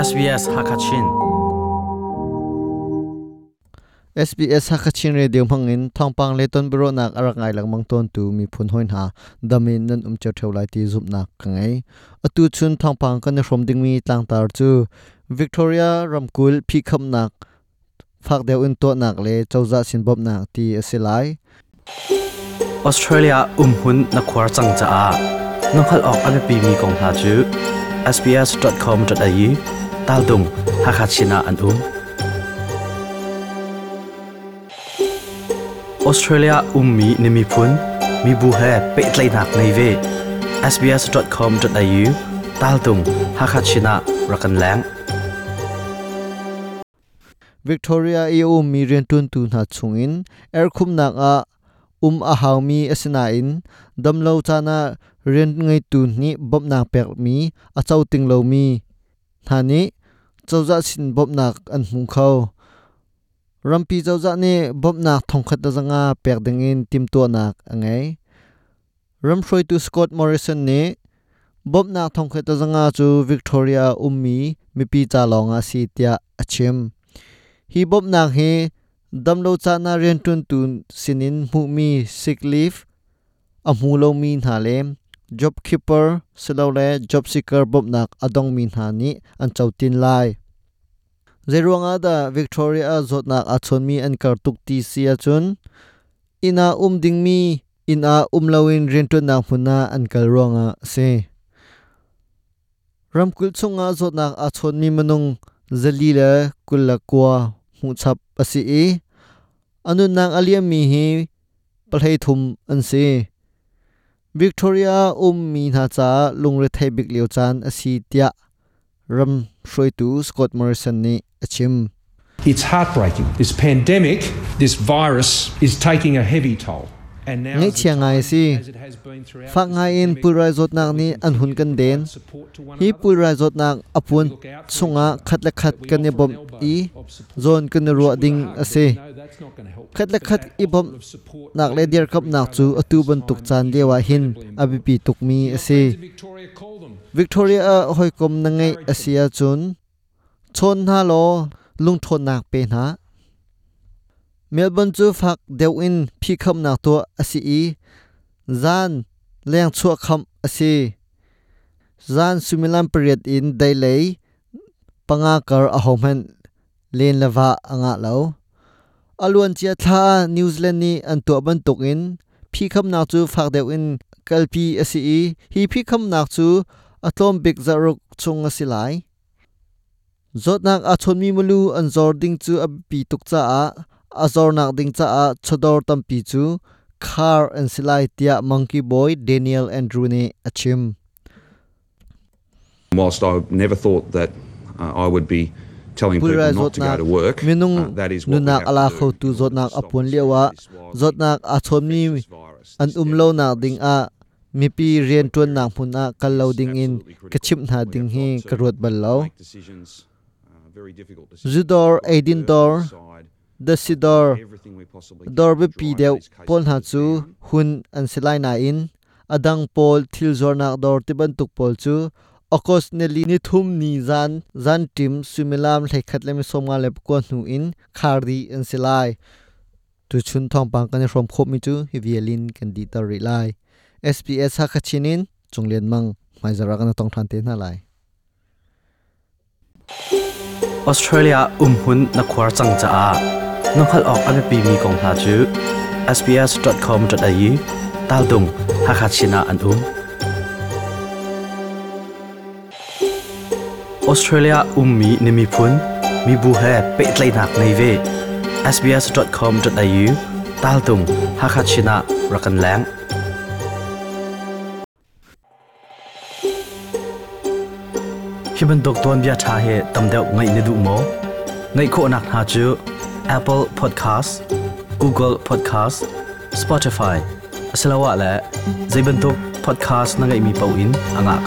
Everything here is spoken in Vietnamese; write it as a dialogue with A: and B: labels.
A: SBS Hakachin
B: SBS Hakachin Radio mangin thongpang le ton bro nak arak ngai lang mang ton tu mi phun hoin ha damin nan um cheu theu lai ti zup nak kangai atu chun thongpang kan rom ding mi tlang tar chu Victoria Ramkul phi kham nak phak deu in to nak le chauza sin bob nak ti asilai
A: Australia um hun na khwar chang cha a nokhal ok ame pi mi kong ha chu sbs.com.au ตาดุงฮักฮัดชินาอันอุ้มออสเตรเลียอุ้มมีนิมิพุนมีบูเฮเปิดไลนักในเว sbs.com.au ตาดุงฮักฮัดชินารักันแรง
B: Victoria EU mi rian tun tu na chungin er khum nak a um a haw mi asina in dam lo chana rian ngai tu ni bop na pek mi a chau ting lo mi thani chawza sin bob nak an hmu kho rampi chawza ni bob nak thongkhat da zanga pek ding in tim to nak angai ram shroi tu scott morrison ni bob nak thongkhat da zanga chu victoria ummi mipi cha longa si tia achim hi bob he hi damlo cha na ren tun sinin mu mi sick leave a mu lo mi na le job keeper silo le job seeker bob nak adong min hani an chautin lai zeruanga da victoria zot nak a chon mi an kar tuk ti sia chun ina um ding mi ina um lawin ren tun nak huna an kal ronga se ramkul chunga zot nak a chon mi manung zali le kulla kwa mu chap asi e anu nang aliam mi hi palhei thum an se victoria um mi na cha lungre thai bik leo chan asi tia ram scott morrison ni achim
C: It's heartbreaking. This pandemic, this virus, is taking a heavy toll. Ngai chia ngai si this ngai in pulrai zot nak ni an hun kan den hi pulrai
B: zot nak apun
C: chunga khat
B: la khat kan ne bom i
C: zon kan ro ding ase khat la khat i bom nak le der kap nak chu atu ban tuk chan dewa hin abipi
B: tuk mi ase Victoria hoi kom na ngai asia chun chon ha lo lung thon nak pe na melbourne chu phak deu in phi kham na to asi i. Zan leng chu kham ase zan sumilam period in dai lei panga kar a homen len lawa anga lo. Alun chia tha new zealand ni an to ban tok in. Phi kham na chu phak deu in kalpi asi i. Hi phi kham na chu atlom big zaruk chung asilai zot nak a mi mulu an zording chu a bi tuk cha a a zor nak ding cha a chodor tam pi chu khar an silai tia monkey boy daniel andrew ne achim
D: Whilst I never thought that uh, I would be telling people not to go to work, minung that is what we nunak have ala kho tu in zot order nak to stop apun lewa spread of this wildly zot nak
B: a
D: virus. an umlo nak ding
B: a mi pi rian tuan nak mun a kal lo ding in Absolutely
D: ka chim critical. na ding hi got to ka ruat bal lo make decisions, very difficult decisions. Zudor, Aidin Dor,
B: the sidor
D: dor be pi deu pol ha chu
B: hun an silai na in adang pol thil zor nak dor ti ban tuk pol chu okos ne li ni thum ni zan zan tim sumilam hlei khat lem somnga le ko nu in khardi an silai tu chun thong pang kan rom khop mi chu hi violin kan di tar ri lai. Sps ha khachinin chunglen mang mai zara kan tong than te na lai.
A: Australia um hun na khwar chang cha a nokhal ok ame pi mi kong ha chu sbs.com.au tal dung hakachina an um Australia ummi nimi phun mi bu he pe tlai nak nei ve sbs.com.au tal dung hakachina rakan lang Hiban dokton bia tha he tamdeu ngai ne du mo ngai kho nak ha chu Apple Podcast, Google Podcast, Spotify. Asalawa la zaibantuk podcast na ngai mi pau in, anga